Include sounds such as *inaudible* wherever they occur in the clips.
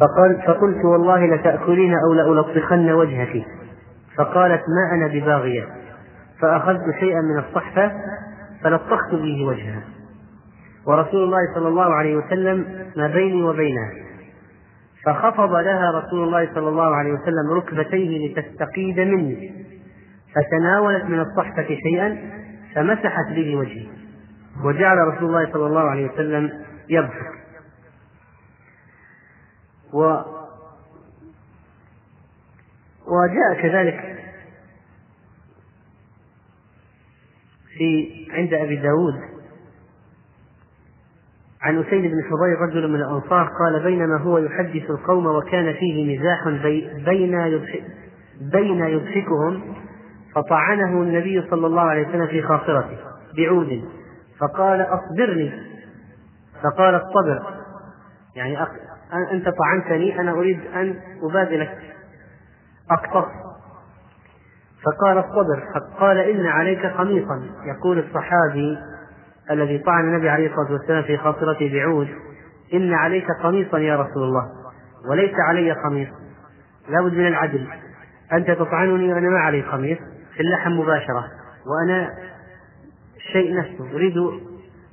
فقال فقلت والله لتأكلين أو لألطخن وجهك. فقالت ما أنا بباغية. فأخذت شيئا من الصحفة فلطخت به وجهها. ورسول الله صلى الله عليه وسلم ما بيني وبينها. فخفض لها رسول الله صلى الله عليه وسلم ركبتيه لتستقيد مني. فتناولت من الصحفة شيئا فمسحت به وجهي. وجعل رسول الله صلى الله عليه وسلم يضحك و وجاء كذلك في عند أبي داود عن أسيد بن حضير رجل من الأنصار قال بينما هو يحدث القوم وكان فيه مزاح بين بين يضحكهم فطعنه النبي صلى الله عليه وسلم في خاصرته بعود فقال أصبرني فقال الصبر يعني. أنت طعنتني أنا أريد أن أبادلك أقتص فقال الصبر قال إن عليك قميصا. يقول الصحابي الذي طعن النبي عليه الصلاة والسلام في خاصرته بعود إن عليك قميصا يا رسول الله وليس علي قميص. لابد من العدل. أنت تطعنني وأنا ما علي قميص. في اللحم مباشرة وأنا الشيء نفسه أريد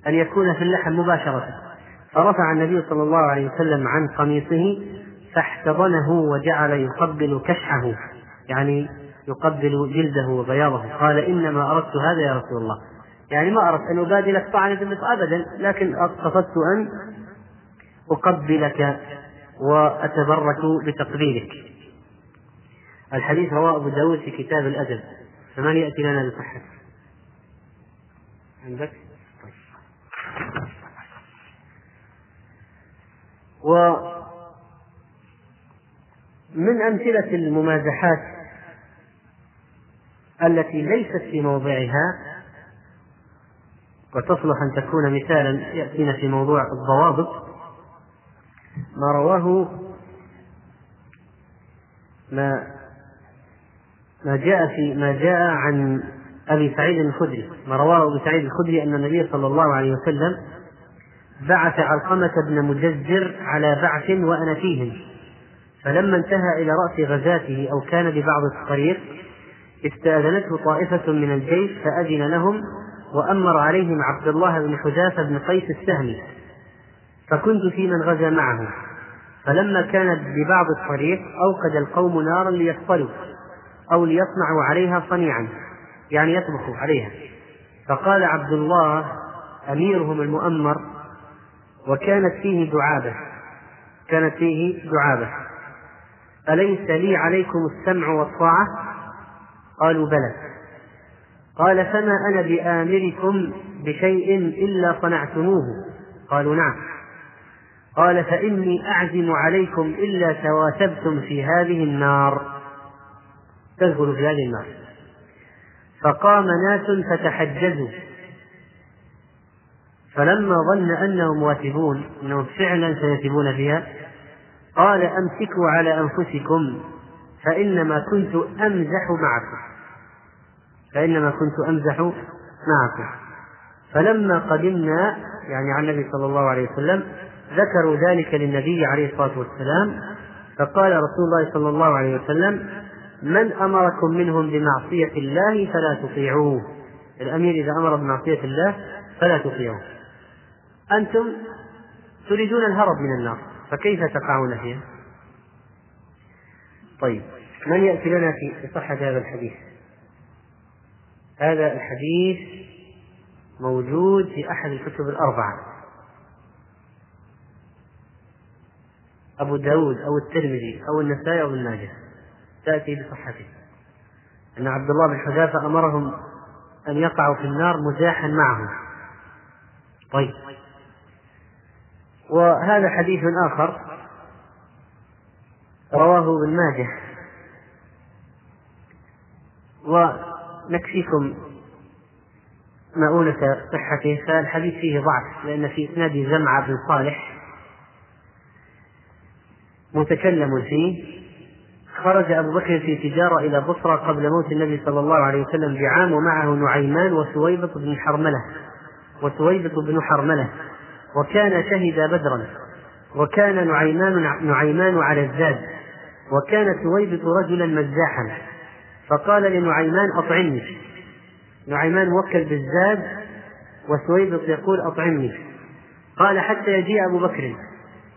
أن يكون في اللحم مباشرة. فرفع النبي صلى الله عليه وسلم عن قميصه فاحتضنه وجعل يقبل كشحه يعني يقبل جلده وبياضه. قال إنما أردت هذا يا رسول الله. يعني ما أردت أن أبادلك طعنة مثل أبدا لكن قصدت أن أقبلك وأتبرك بتقبيلك. الحديث رواه أبو داود في كتاب الأدب فمن يأتي لنا بصحته عندك؟ ومن أمثلة الممازحات التي ليست في موضعها وتصلح أن تكون مثالا يأتينا في موضوع الضوابط ما رواه ما ما جاء في ما جاء عن أبي سعيد الخدري ما رواه أبو سعيد الخدري أن النبي صلى الله عليه وسلم بعث علقمة بن مجزر على بعث وأنا فيهم. فلما انتهى إلى رأس غزاته أو كان ببعض الطريق استأذنته طائفة من الجيش فأذن لهم وأمر عليهم عبد الله بن حذافة بن قيس السهمي. فكنت في من غزا معه. فلما كانت ببعض الطريق أوقد القوم نارا ليصطلوا أو ليصنعوا عليها صنيعا يعني يطبخوا عليها. فقال عبد الله أميرهم المؤمر وكانت فيه دعابة. كانت فيه دعابة. أليس لي عليكم السمع والطاعة؟ قالوا بلى. قال فما أنا بآمركم بشيء إلا صنعتموه؟ قالوا نعم. قال فإني أعزم عليكم إلا تواسبتم في هذه النار. تدخل في هذه النار. فقام ناس فتحجزوا. فلما ظن أنهم واثبون أنهم فعلا سيثبون فيها قال أمسكوا على أنفسكم فإنما كنت أمزح معكم. فإنما كنت أمزح معكم. فلما قدمنا يعني عن النبي صلى الله عليه وسلم ذكروا ذلك للنبي عليه الصلاة والسلام فقال رسول الله صلى الله عليه وسلم من أمركم منهم بمعصية الله فلا تطيعوه. الأمير إذا أمر بمعصية الله فلا تطيعوه. أنتم تريدون الهرب من النار فكيف تقعون فيها؟ طيب من يأتي لنا في صحة هذا الحديث؟ هذا الحديث موجود في أحد الكتب الأربعة. أبو داود أو الترمذي أو النسائي أو ابن ماجه. تأتي بصحته. أن عبد الله بن حذافة أمرهم أن يقعوا في النار مزاحا معهم. طيب. وهذا حديث آخر رواه ابن ماجه. ونكفيكم مؤونة صحته. فالحديث فيه ضعف لأن في إسناده زمعة بن صالح متكلم فيه. خرج أبو بكر في تجارة إلى بصرى قبل موت النبي صلى الله عليه وسلم بعام ومعه نعيمان وسويبط بن حرملة. وسويبط بن حرملة. وكان شهد بدرا وكان نعيمان نعيمان على الزاد وكان ثويبط رجلا مزاحا. فقال لنعيمان أطعمني. نعيمان وكل بالزاد وثويبط يقول أطعمني. قال حتى يجيء أبو بكر.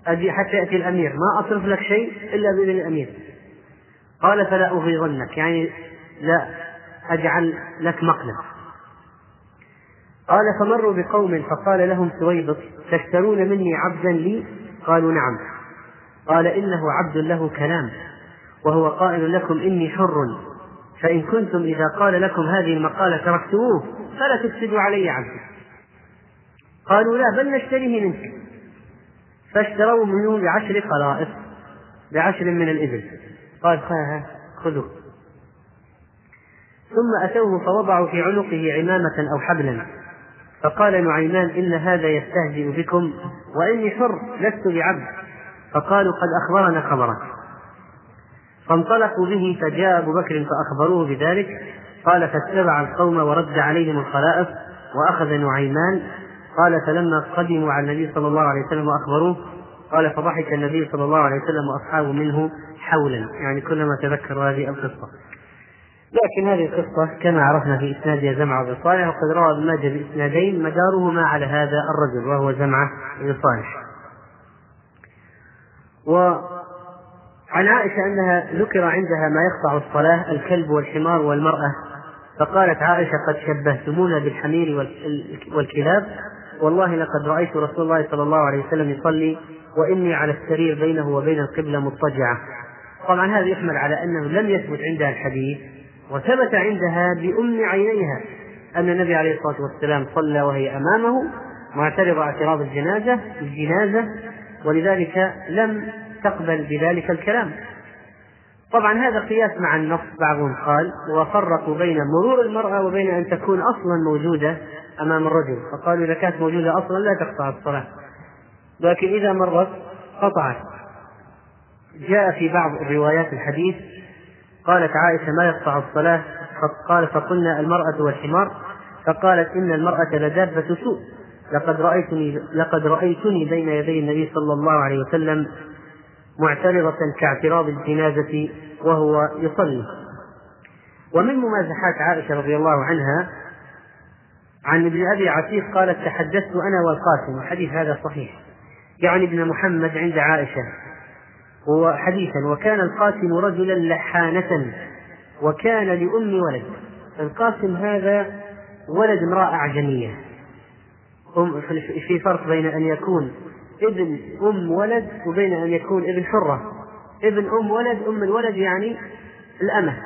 أجي حتى يأتي الأمير. ما أصرف لك شيء إلا بإذن الأمير. قال فلا أغيظنك. يعني لا أجعل لك مقلب. قال فمروا بقوم فقال لهم سويبط تشترون مني عبدا لي؟ قالوا نعم. قال إنه عبد له كلام وهو قائل لكم إني حر فإن كنتم إذا قال لكم هذه المقالة تركتموه فلا تفسدوا علي عبدي. قالوا لا بل نشتريه منك. فاشتروا منه بعشر خلائق بعشر من الإبل. قال خذوا ثم أتوه فوضعوا في عنقه عمامة أو حبلا. فقال نعيمان إن هذا يستهزئ بكم وإني حر لست بعبد. فقالوا قد أخبرنا خبرك. فانطلقوا به فجاء أبو بكر فأخبروه بذلك. قال فاتبع القوم ورد عليهم الخلائف وأخذ نعيمان. قال فلما قدموا على النبي صلى الله عليه وسلم وأخبروه قال فضحك النبي صلى الله عليه وسلم وأصحابه منه حولا. يعني كلما تذكروا هذه القصة. لكن هذه القصة كما عرفنا في إسنادها زمعة بن صالح وقد روى ابن ماجه بإسنادين مدارهما على هذا الرجل وهو زمعة بن صالح. وعن عائشة أنها ذكر عندها ما يقطع الصلاة الكلب والحمار والمرأة. فقالت عائشة قد شبهتمونا بالحمير والكلاب. والله لقد رأيت رسول الله صلى الله عليه وسلم يصلي وإني على السرير بينه وبين القبلة مضطجعة. طبعا هذا يحمل على أنه لم يثبت عندها الحديث وثبت عندها بأم عينيها أن النبي عليه الصلاة والسلام صلى وهي أمامه معترضة اعتراض الجنازة الجنازة ولذلك لم تقبل بذلك الكلام. طبعا هذا قياس مع النص بعضهم قال وفرقوا بين مرور المرأة وبين أن تكون أصلا موجودة أمام الرجل. فقالوا إذا كانت موجودة أصلا لا تقطع الصلاة. لكن إذا مرت قطعت. جاء في بعض الروايات الحديث قالت عائشة ما يقطع الصلاة؟ قال فقلنا المرأة والحمار. فقالت إن المرأة لدابة سوء. لقد رأيتني لقد رأيتني بين يدي النبي صلى الله عليه وسلم معترضة كاعتراض الجنازة وهو يصلي. ومن ممازحات عائشة رضي الله عنها عن ابن أبي عتيق قالت تحدثت أنا والقاسم. الحديث هذا صحيح. يعني ابن محمد عند عائشة. حديثا وكان القاسم رجلا لحانة وكان لأم ولد. القاسم هذا ولد امرأة أعجمية. في فرق بين أن يكون ابن أم ولد وبين أن يكون ابن حرة. ابن أم ولد أم الولد يعني الأمة.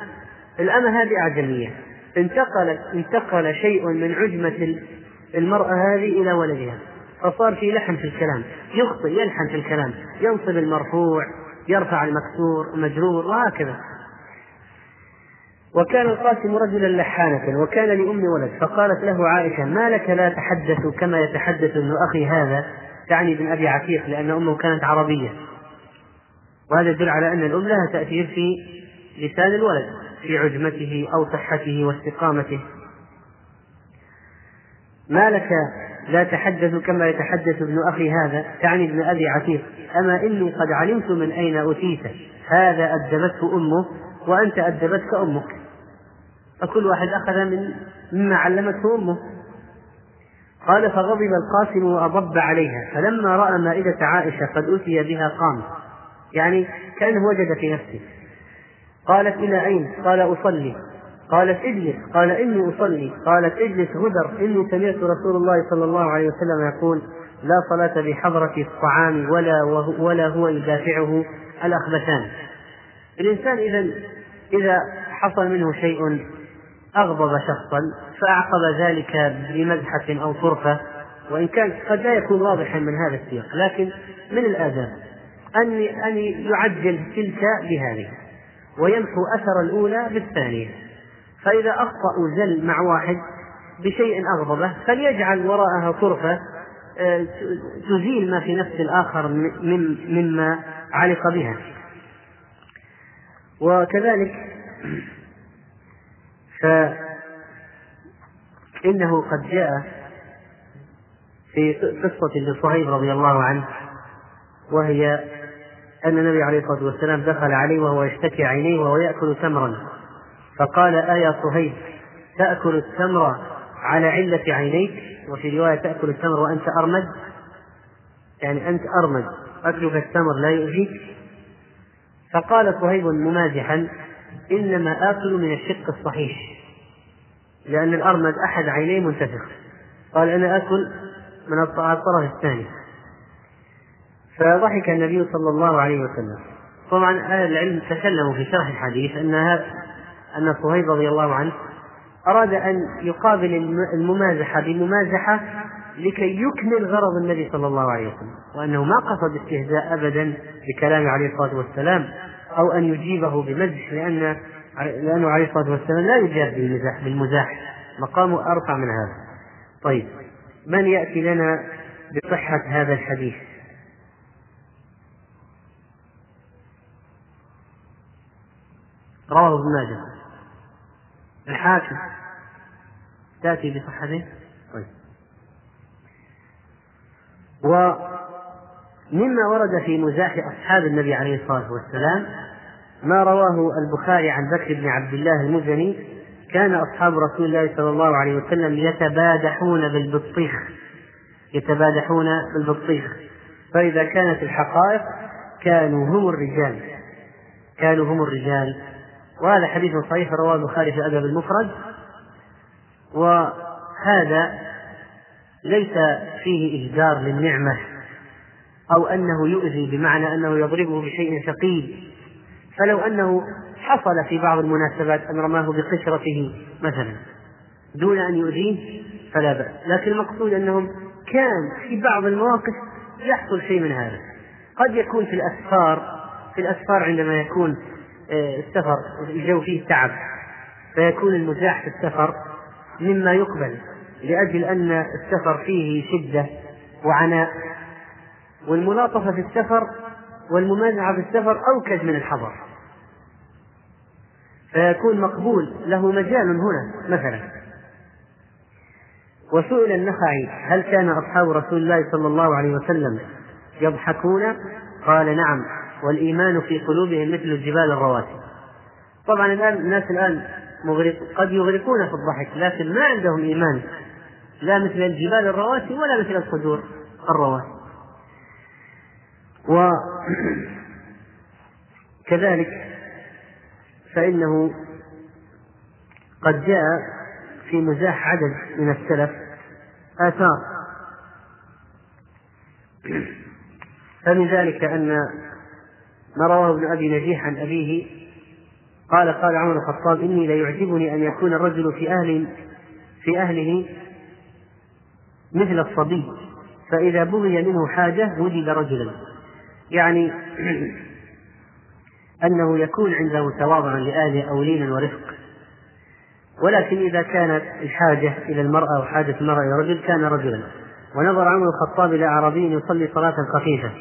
الأمة هذه أعجمية. انتقلت انتقل شيء من عجمة المرأة هذه إلى ولدها. فصار في لحن في الكلام. يخطئ يلحن في الكلام. ينصب المرفوع. يرفع المكسور مجرور وهكذا. وكان القاسم رجلا لحانة وكان لأم ولد. فقالت له عائشة ما لك لا تحدث كما يتحدث ابن أخي هذا؟ تعني ابن أبي عتيق لأن أمه كانت عربية. وهذا يدل على أن الأم لها تأثير في لسان الولد في عجمته أو صحته واستقامته. ما لك لا تحدث كما يتحدث ابن أخي هذا تعني ابن أبي عتيق. أما إني قد علمت من أين أتيت هذا أدبته أمه وأنت أدبتك أمك. فكل واحد أخذ من مما علمته أمه. قال فغضب القاسم وأضب عليها. فلما رأى مائدة عائشة قد أتي بها قام يعني كأنه وجد في نفسه. قالت إلى أين؟ قال أصلي. قالت اجلس قال إني أصلي قالت اجلس غدر إني سمعت رسول الله صلى الله عليه وسلم يقول لا صلاة بحضرة الطعام ولا ولا هو يدافعه الأخبثان. الإنسان إذا إذا حصل منه شيء أغضب شخصا فأعقب ذلك بمزحة أو طرفة وإن كان قد لا يكون واضحا من هذا السياق لكن من الآداب أن أن يعجل تلك بهذه ويمحو أثر الأولى بالثانية. فإذا أخطأ زل مع واحد بشيء أغضبه فليجعل وراءها طرفة آه، تزيل ما في نفس الآخر مما علق بها. وكذلك *clears throat* فإنه قد جاء في قصة لصهيب رضي الله عنه وهي أن النبي عليه الصلاة والسلام دخل عليه وهو يشتكي عينيه وهو يأكل تمرا. فقال آيا صهيب تأكل التمر على علة عينيك وفي رواية تأكل التمر وأنت أرمد؟ يعني أنت أرمد أكلك التمر لا يؤذيك؟ فقال صهيب ممازحا إنما آكل من الشق الصحيح لأن الأرمد أحد عينيه منتفخ. قال أنا آكل من الطرف الثاني. فضحك النبي صلى الله عليه وسلم. طبعا أهل العلم تكلموا في شرح الحديث أن أن صهيب رضي الله عنه أراد أن يقابل الممازحة بممازحة لكي يكمل غرض النبي صلى الله عليه وسلم وأنه ما قصد استهزاء أبدا بكلام عليه الصلاة والسلام أو أن يجيبه بمزح لأن لأنه عليه الصلاة والسلام لا يجاب بالمزاح بالمزاح. مقامه أرفع من هذا. طيب من يأتي لنا بصحة هذا الحديث؟ رواه ابن ماجه. الحاكم. تأتي بصحته طيب. ومما ورد في مزاح أصحاب النبي عليه الصلاة والسلام ما رواه البخاري عن بكر بن عبد الله المزني كان أصحاب رسول الله صلى الله عليه وسلم يتبادحون بالبطيخ. يتبادحون بالبطيخ. فإذا كانت الحقائق كانوا هم الرجال. كانوا هم الرجال. وهذا حديث صحيح رواه البخاري في الأدب المفرد. وهذا ليس فيه إهدار للنعمة أو أنه يؤذي بمعنى أنه يضربه بشيء ثقيل. فلو أنه حصل في بعض المناسبات أن رماه بقشرته مثلا دون أن يؤذيه فلا بأس. لكن المقصود أنهم كان في بعض المواقف يحصل شيء من هذا. قد يكون في الأسفار في الأسفار عندما يكون السفر الجو فيه تعب. فيكون المزاح في السفر مما يقبل لأجل أن السفر فيه شدة وعناء. والملاطفة في السفر والممانعة في السفر أوكد من الحضر. فيكون مقبول له مجال هنا مثلا. وسئل النخعي هل كان أصحاب رسول الله صلى الله عليه وسلم يضحكون؟ قال نعم. والإيمان في قلوبهم مثل الجبال الرواسي. طبعا الآن الناس الآن مغرق قد يغرقون في الضحك لكن ما عندهم إيمان. لا مثل الجبال الرواسي ولا مثل الصدور الرواسي. وكذلك *clears throat* فإنه قد جاء في مزاح عدد من السلف آثار. *clears throat* فمن ذلك أن ما رواه ابن أبي نجيح عن أبيه؟ قال قال عمر الخطاب إني ليعجبني أن يكون الرجل في أهل في أهله مثل الصبي فإذا بغي منه حاجة وجد رجلا. يعني *clears throat* أنه يكون عنده تواضعا لأهله أو لينا ورفق. ولكن إذا كانت الحاجة إلى المرأة أو حاجة المرأة إلى رجل كان رجلا. ونظر عمر الخطاب إلى أعرابي يصلي صلاة خفيفة.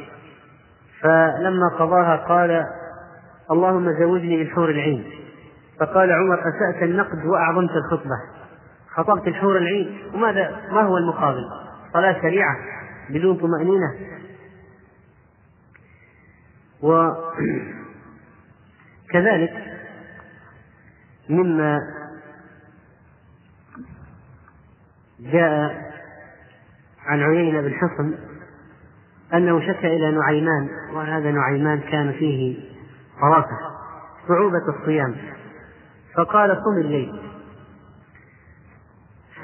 فلما قضاها قال اللهم زوجني بالحور العين. فقال عمر أسأت النقد وأعظمت الخطبة. خطبت الحور العين وماذا؟ ما هو المقابل؟ صلاة سريعة بدون طمأنينة. وكذلك *clears throat* مما جاء عن عيينة بن حصن أنه شكى إلى نعيمان وهذا نعيمان كان فيه فراسة صعوبة الصيام. فقال صم الليل.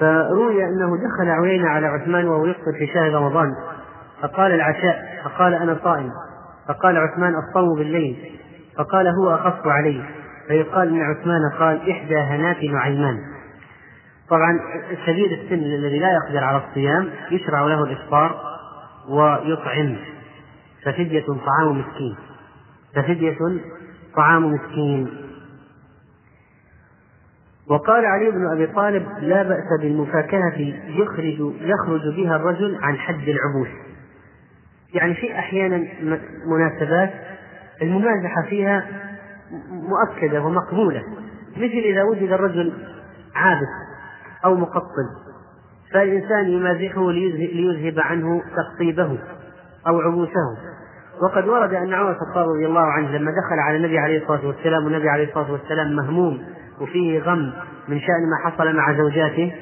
فروي أنه دخل عيينة على عثمان وهو يفطر في شهر رمضان. فقال العشاء فقال أنا صائم. فقال عثمان الصوم بالليل. فقال هو أخف علي فيقال إن عثمان قال إحدى هنات نعيمان. طبعا شديد السن الذي لا يقدر على الصيام يشرع له الإفطار. ويطعم. ففدية طعام مسكين. ففدية طعام مسكين. وقال علي بن أبي طالب لا بأس بالمفاكهة يخرج يخرج بها الرجل عن حد العبوس. يعني في أحيانا مناسبات الممازحة فيها مؤكدة ومقبولة. مثل إذا وجد الرجل عابس أو مقطب فالإنسان يمازحه ليذهب عنه تقطيبه أو عبوسه وقد ورد أن عمر الخطاب رضي الله عنه لما دخل على النبي عليه الصلاة والسلام والنبي عليه الصلاة والسلام مهموم وفيه غم من شأن ما حصل مع زوجاته.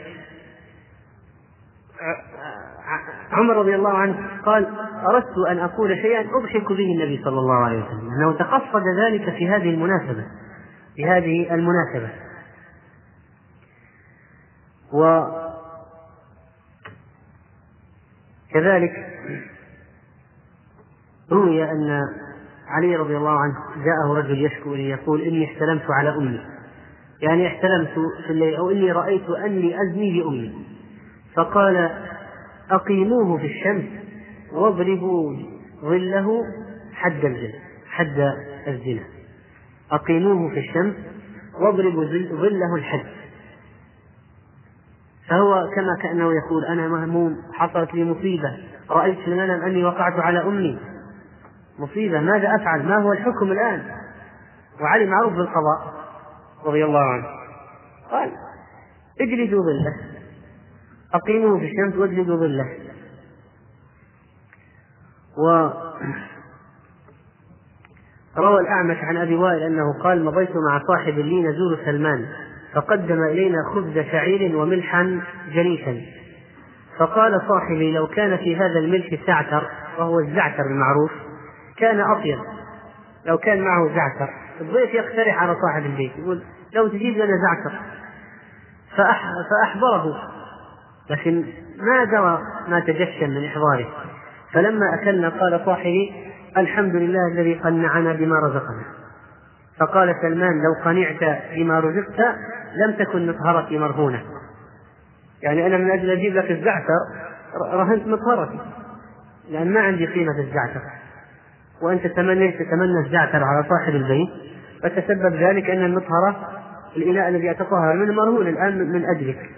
عمر رضي الله عنه قال أردت أن أقول شيئا أضحك به النبي صلى الله عليه وسلم أنه تقصد ذلك في هذه المناسبة في هذه المناسبة. وكذلك روي أن علي رضي الله عنه جاءه رجل يشكو لي يقول إني احتلمت على أمي. يعني احتلمت في الليل أو إني رأيت أني أزني بأمي. فقال أقيموه في الشمس واضربوا ظله حد الزنا حد الزنا. أقيموه في الشمس واضربوا ظله الحد. فهو كما كأنه يقول أنا مهموم حصلت لي مصيبة رأيت في المنام أني وقعت على أمي. مصيبة ماذا أفعل؟ ما هو الحكم الآن؟ وعلي معروف بالقضاء رضي الله عنه. قال اجلدوا ظله. أقيموه في الشمس واجلدوا ظله. و روى الأعمش عن أبي وائل أنه قال مضيت مع صاحب لي نزور سلمان. فقدم إلينا خبز شعير وملحا جنيشا فقال صاحبي لو كان في هذا الملح سعتر وهو الزعتر المعروف كان أطيب. لو كان معه زعتر الضيف يقترح على صاحب البيت يقول لو تجيب لنا زعتر. فأح فأحضره. لكن ما درى ما تجشم من إحضاره. فلما أكلنا قال صاحبي الحمد لله الذي قنعنا بما رزقنا. فقال سلمان لو قنعت بما رزقت لم تكن مطهرتي مرهونة. يعني أنا من أجل أجيب لك الزعتر رهنت مطهرتي. لأن ما عندي قيمة الزعتر. وأنت تمنيت تتمنى الزعتر على صاحب البيت فتسبب ذلك أن المطهرة الإناء الذي أتطهر منه مرهون الآن من أجلك.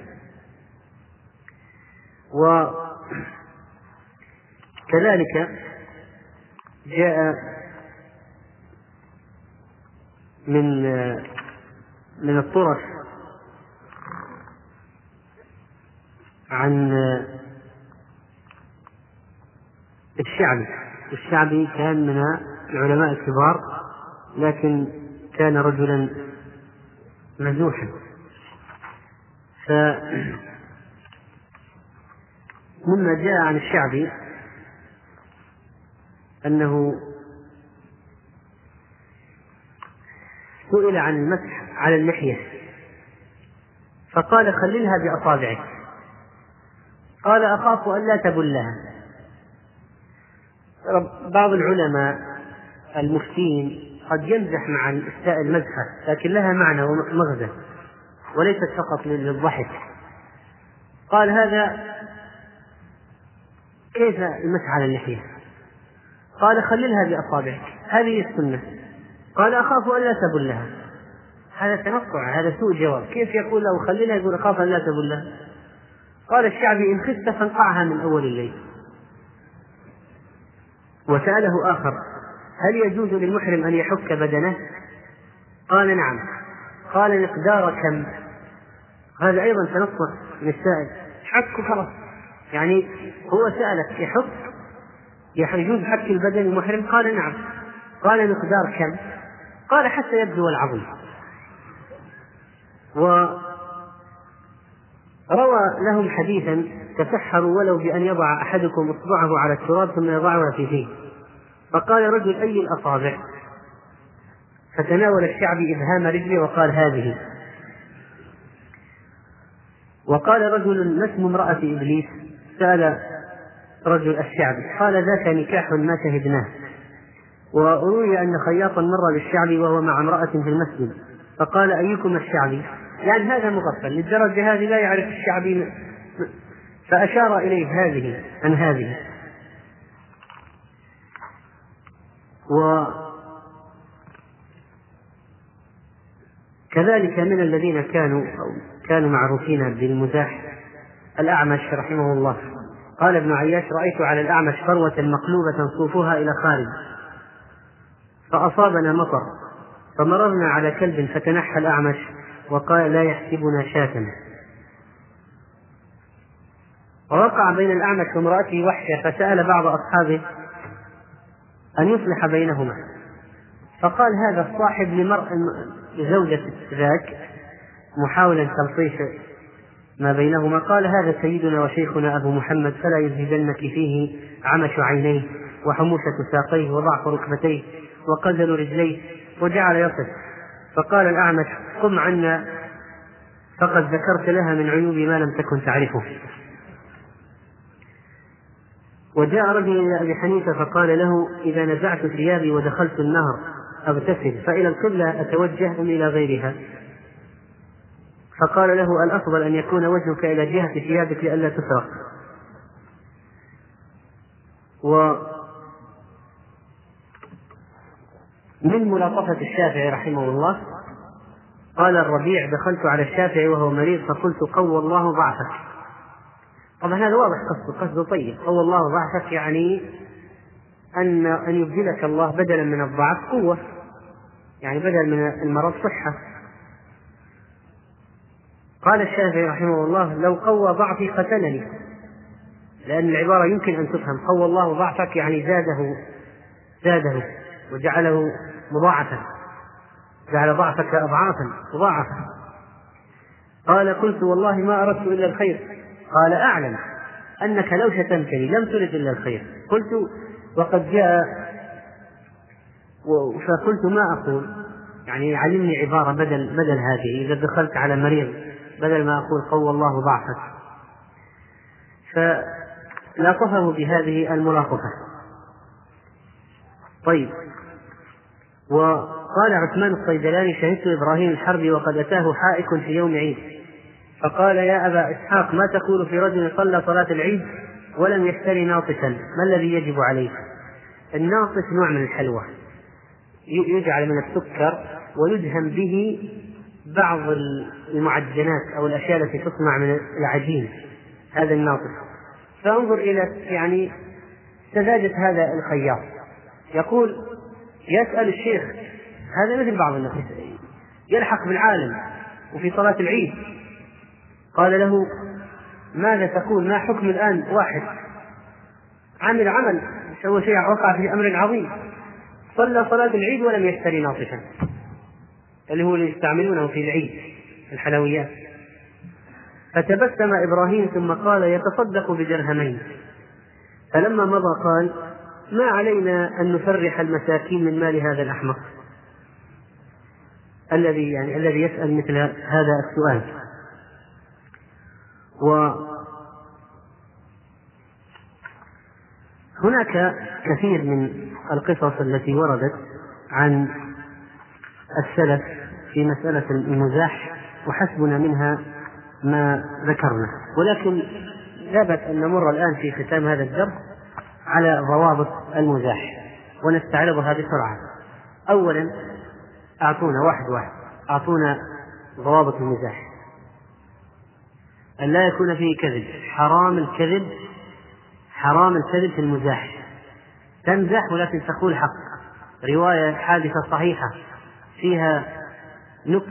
وكذلك جاء من من الطرف عن الشعبي الشعبي كان من العلماء الكبار لكن كان رجلا مزوحا ف مما جاء عن الشعبي أنه سئل عن المسح على اللحية فقال خللها بأصابعك. قال أخاف ألا تبلها. بعض العلماء المفتين قد يمزح مع الإفتاء المزحة لكن لها معنى ومغزى وليست فقط للضحك. قال هذا كيف المسح على اللحية؟ قال خللها بأصابعك. هذه السنة. قال أخاف أن لا تبلها. هذا تنقع هذا سوء جواب. كيف يقول له خللها يقول أخاف أن لا تبلها؟ قال الشعبي إن خفت فانقعها من أول الليل. وسأله آخر هل يجوز للمحرم أن يحك بدنه؟ قال نعم. قال مقدار كم؟ هذا أيضا تنصح من السائل حك خلاص. يعني هو سألك يحك؟ يجوز حك البدن المحرم؟ قال نعم. قال مقدار كم؟ قال حتى يبدو العظم وروى لهم حديثا تسحروا ولو بأن يضع أحدكم إصبعه على التراب ثم يضعها في فيه. فقال رجل أي الأصابع؟ فتناول الشعبي إبهام رجله وقال هذه. وقال رجل ما اسم امرأة إبليس؟ سأل رجل الشعبي قال ذاك نكاح ما شهدناه. وروي أن خياطا مر بالشعبي وهو مع امرأة في المسجد. فقال أيكم الشعبي؟ يعني هذا مغفل للدرجة هذه لا يعرف الشعبي فأشار إليه هذه عن هذه. وكذلك من الذين كانوا كانوا معروفين بالمزاح الأعمش رحمه الله. قال ابن عياش رأيت على الأعمش فروة مقلوبة صوفها إلى خارج فأصابنا مطر فمررنا على كلب فتنحى الأعمش وقال لا يحسبنا شاة. ووقع بين الأعمش وامرأته وحشة فسأل بعض أصحابه أن يصلح بينهما. فقال هذا الصاحب لمرء لزوجة ذاك محاولا تلطيف ما بينهما قال هذا سيدنا وشيخنا أبو محمد فلا يزهدنك فيه عمش عينيه وحموشة ساقيه وضعف ركبتيه وقزل رجليه وجعل يصف. فقال الأعمش قم عنا فقد ذكرت لها من عيوب ما لم تكن تعرفه. وجاء رجل إلى أبي حنيفة فقال له إذا نزعت ثيابي ودخلت النهر أغتسل فإلى القبلة أتوجه أم إلى غيرها؟ فقال له الأفضل أن يكون وجهك إلى جهة ثيابك لئلا تسرق و من ملاطفة الشافعي رحمه الله؟ قال الربيع دخلت على الشافعي وهو مريض فقلت قوى الله ضعفك. طبعا هذا واضح قصده قصده طيب. قوى الله ضعفك يعني أن أن يبدلك الله بدلا من الضعف قوة يعني بدل من المرض صحة. قال الشافعي رحمه الله لو قوى ضعفي قتلني. لأن العبارة يمكن أن تفهم قوى الله ضعفك يعني زاده زاده. وجعله مضاعفا جعل ضعفك أضعافا مضاعفة قال قلت والله ما أردت إلا الخير. قال أعلم أنك لو شتمتني لم ترد إلا الخير. قلت وقد جاء فقلت ما أقول؟ يعني علمني عبارة بدل بدل هذه إذا دخلت على مريض بدل ما أقول قوى الله ضعفك. فلاطفه بهذه الملاطفة طيب. وقال عثمان الصيدلاني شهدت إبراهيم الحربي وقد أتاه حائك في يوم عيد. فقال يا أبا إسحاق ما تقول في رجل صلى صلاة العيد ولم يشتري ناطسا ما الذي يجب عليه الناطس نوع من الحلوى يجعل من السكر ويدهم به بعض المعجنات أو الأشياء التي تصنع من العجين. هذا الناطس فانظر إلى يعني سذاجة هذا الخياط. يقول يسأل الشيخ. هذا مثل بعض الناس. يلحق بالعالم وفي صلاة العيد. قال له ماذا تقول؟ ما حكم الآن؟ واحد. عمل عمل. سوى شيء وقع في أمر عظيم. صلى صلاة العيد ولم يشتري ناطفا. اللي هو اللي يستعملونه في العيد الحلويات. فتبسم إبراهيم ثم قال يتصدق بدرهمين فلما مضى قال ما علينا أن نفرح المساكين من مال هذا الأحمق الذي يعني الذي يسأل مثل هذا السؤال. و هناك كثير من القصص التي وردت عن السلف في مسألة المزاح وحسبنا منها ما ذكرنا. ولكن لا أن نمر الآن في ختام هذا الدرس. على ضوابط المزاح. ونستعرضها بسرعة. أولا أعطونا واحد واحد. أعطونا ضوابط المزاح. أن لا يكون فيه كذب. حرام الكذب حرام الكذب في المزاح. تمزح ولكن تقول حق. رواية حادثة صحيحة. فيها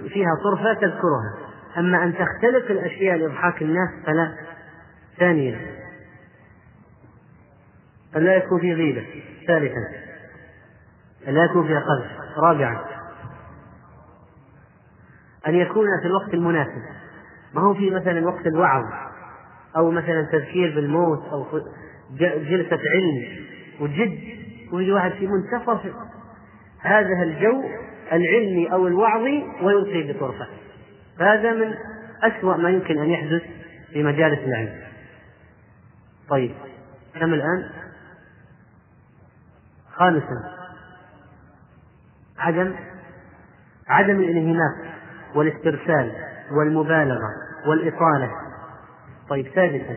فيها طرفة تذكرها. أما أن تختلف الأشياء لإضحاك الناس فلا. ثانيا أن لا يكون في غيبة. ثالثا أن لا يكون فيها قذف. رابعا أن يكون في الوقت المناسب. ما هو في مثلا وقت الوعظ أو مثلا تذكير بالموت أو جلسة علم وجد ويجي واحد في منتصف هذا الجو العلمي أو الوعظي ويلقي بطرفة. فهذا من أسوأ ما يمكن أن يحدث في مجالس العلم. طيب كم الآن؟ خامسا. عدم عدم الانهماك والاسترسال والمبالغة والإطالة طيب سادسا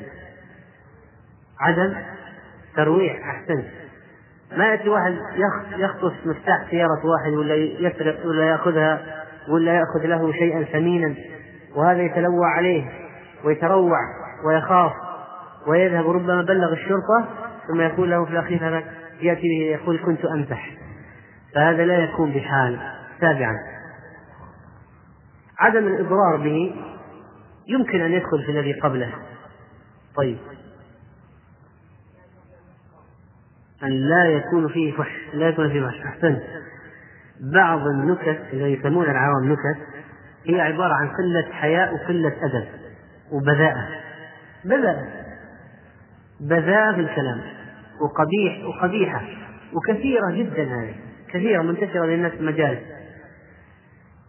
عدم ترويح أحسنت ما يأتي واحد يخطف مفتاح سيارة واحد ولا يسرق ولا يأخذها ولا يأخذ له شيئا ثمينا وهذا يتلوى عليه ويتروع ويخاف ويذهب ربما بلغ الشرطة ثم يقول له في الأخير هذا يأتي به يقول كنت أمزح. فهذا لا يكون بحال. سابعا عدم الإضرار به يمكن أن يدخل في الذي قبله. طيب. أن لا يكون فيه فحش. لا يكون فيه فحش. أحسنت. بعض النكت اللي يسمونها العوام نكت هي عبارة عن قلة حياء وقلة أدب وبذاءة. بذاءة. بذاءة في الكلام. وقبيح وقبيحة وكثيرة جدا هذه. كثيرة منتشرة للناس في المجالس.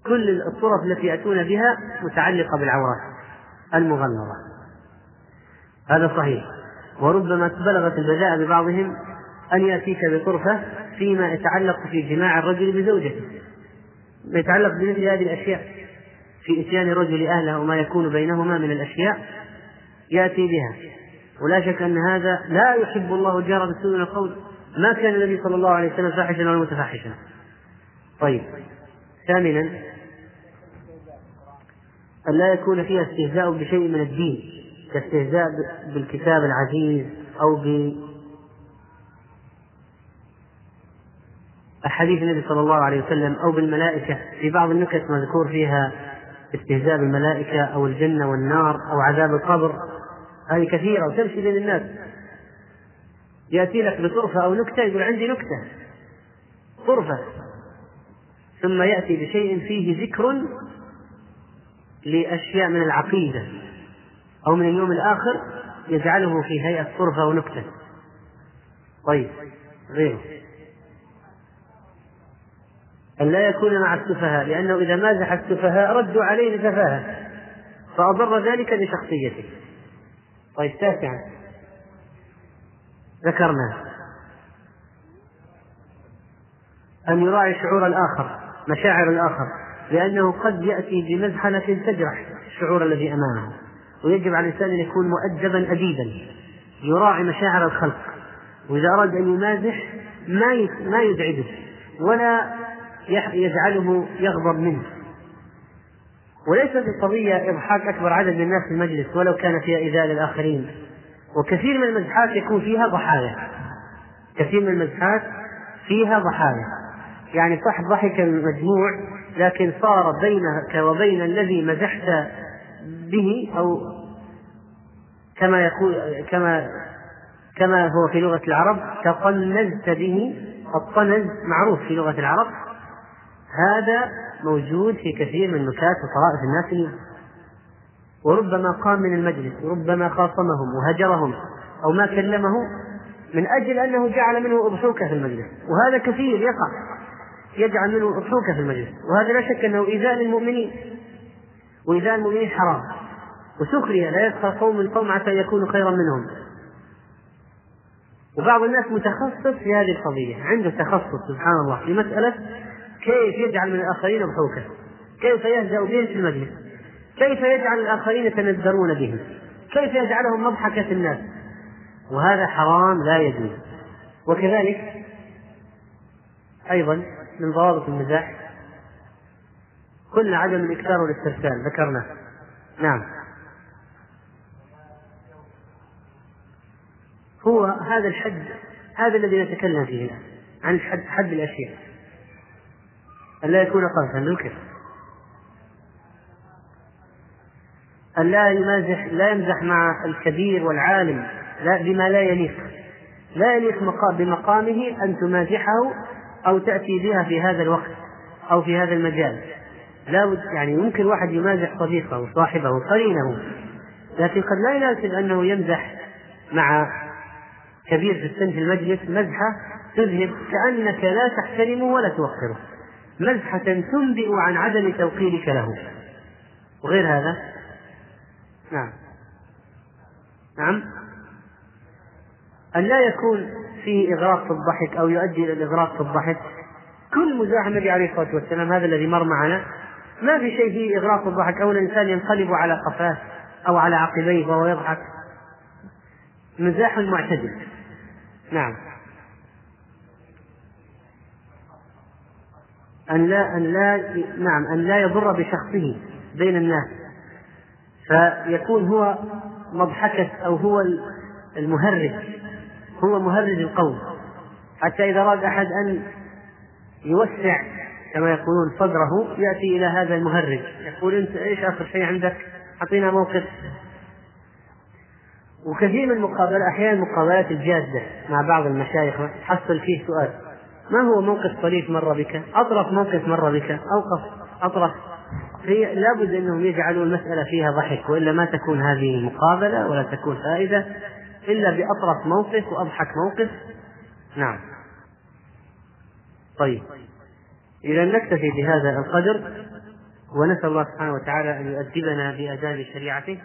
كل الطرق التي يأتون بها متعلقة بالعورات المغلظة هذا صحيح. وربما بلغت البذاءة ببعضهم أن يأتيك بطرفة فيما يتعلق في جماع الرجل بزوجته. يتعلق بمثل هذه الأشياء. في إتيان الرجل أهله وما يكون بينهما من الأشياء يأتي بها. ولا شك أن هذا لا يحب الله الجار بالسوء من القول. ما كان النبي صلى الله عليه وسلم فاحشا ولا متفحشا طيب. ثامنا. أن لا يكون فيها استهزاء بشيء من الدين كاستهزاء بالكتاب العزيز أو ب أحاديث النبي صلى الله عليه وسلم أو بالملائكة. في بعض النكت مذكور فيها استهزاء بالملائكة أو الجنة والنار أو عذاب القبر. هذه كثيرة وتمشي بين الناس. يأتي لك بطرفة أو نكتة يقول عندي نكتة طرفة ثم يأتي بشيء فيه ذكر لأشياء من العقيدة أو من اليوم الآخر يجعله في هيئة طرفة ونكتة طيب غيره. أن لا يكون مع السفهاء لأنه إذا مازح السفهاء ردوا عليه بسفاهة فأضر ذلك بشخصيته. طيب تاسعا. ذكرنا. أن يراعي شعور الآخر مشاعر الآخر لأنه قد يأتي بمزحلة تجرح الشعور الذي أمامه. ويجب على الإنسان أن يكون مؤدبا أديبا يراعي مشاعر الخلق. وإذا أراد أن يمازح ما ما يزعجه ولا يجعله يغضب منه. وليست القضية إضحاك أكبر عدد من الناس في المجلس ولو كان فيها إيذاء للآخرين وكثير من المزحات يكون فيها ضحايا. كثير من المزحات فيها ضحايا. يعني صح ضحك المجموع لكن صار بينك وبين الذي مزحت به أو كما يقول كما كما هو في لغة العرب تطنزت به الطنز معروف في لغة العرب. هذا موجود في كثير من نكات وطرائف الناس وربما قام من المجلس وربما خاصمهم وهجرهم أو ما كلمه من أجل أنه جعل منه أضحوكة في المجلس. وهذا كثير يقع يجعل منه أضحوكة في المجلس. وهذا لا شك أنه إيذاء للمؤمنين وإيذاء المؤمنين حرام. وسخرية لا يسخر قوم من قوم عسى يكونوا خيرا منهم. وبعض الناس متخصص في هذه القضية عنده تخصص سبحان الله في مسألة كيف يجعل من الآخرين ضحوكا كيف يهزأ بهم في المجلس كيف يجعل الآخرين يتنذرون بهم؟ كيف يجعلهم مضحكة الناس؟ وهذا حرام لا يجوز. وكذلك أيضا من ضوابط المزاح قلنا عدم الإكثار والاسترسال ذكرنا نعم. هو هذا الحد هذا الذي نتكلم فيه عن الحد حد الأشياء. أن لا يكون قذفا ذكر أن لا يمازح لا يمزح مع الكبير والعالم لا بما لا يليق. لا يليق بمقامه أن تمازحه أو تأتي بها في هذا الوقت أو في هذا المجال. لا يعني يمكن واحد يمازح صديقه صاحبه قرينه لكن قد لا يناسب أنه يمزح مع كبير في السن في المجلس مزحة تذهب كأنك لا تحترمه ولا توقره. مزحة تنبئ عن عدم توقيرك له. وغير هذا؟ نعم. نعم. أن لا يكون فيه إغراق في الضحك أو يؤدي إلى الإغراق في الضحك. كل مزاح النبي عليه الصلاة والسلام هذا الذي مر معنا ما في شيء فيه إغراق في الضحك أو الإنسان ينقلب على قفاه أو على عقبيه وهو يضحك. مزاح معتدل. نعم. أن لا أن لا نعم أن لا يضر بشخصه بين الناس. فيكون هو مضحكة أو هو المهرج هو مهرج القوم. حتى إذا أراد أحد أن يوسع كما يقولون صدره يأتي إلى هذا المهرج. يقول أنت إيش آخر شيء عندك؟ أعطينا موقف. وكثير من المقابلات أحيانا المقابلات الجادة مع بعض المشايخ. تحصل فيه سؤال. ما هو موقف طريف مر بك؟ أطرف موقف مر بك؟ أوقف أطرف. هي لابد أنهم يجعلوا المسألة فيها ضحك وإلا ما تكون هذه مقابلة ولا تكون فائدة إلا بأطرف موقف وأضحك موقف. نعم. طيب. إذا نكتفي بهذا القدر ونسأل الله سبحانه وتعالى أن يؤدبنا بآداب شريعته.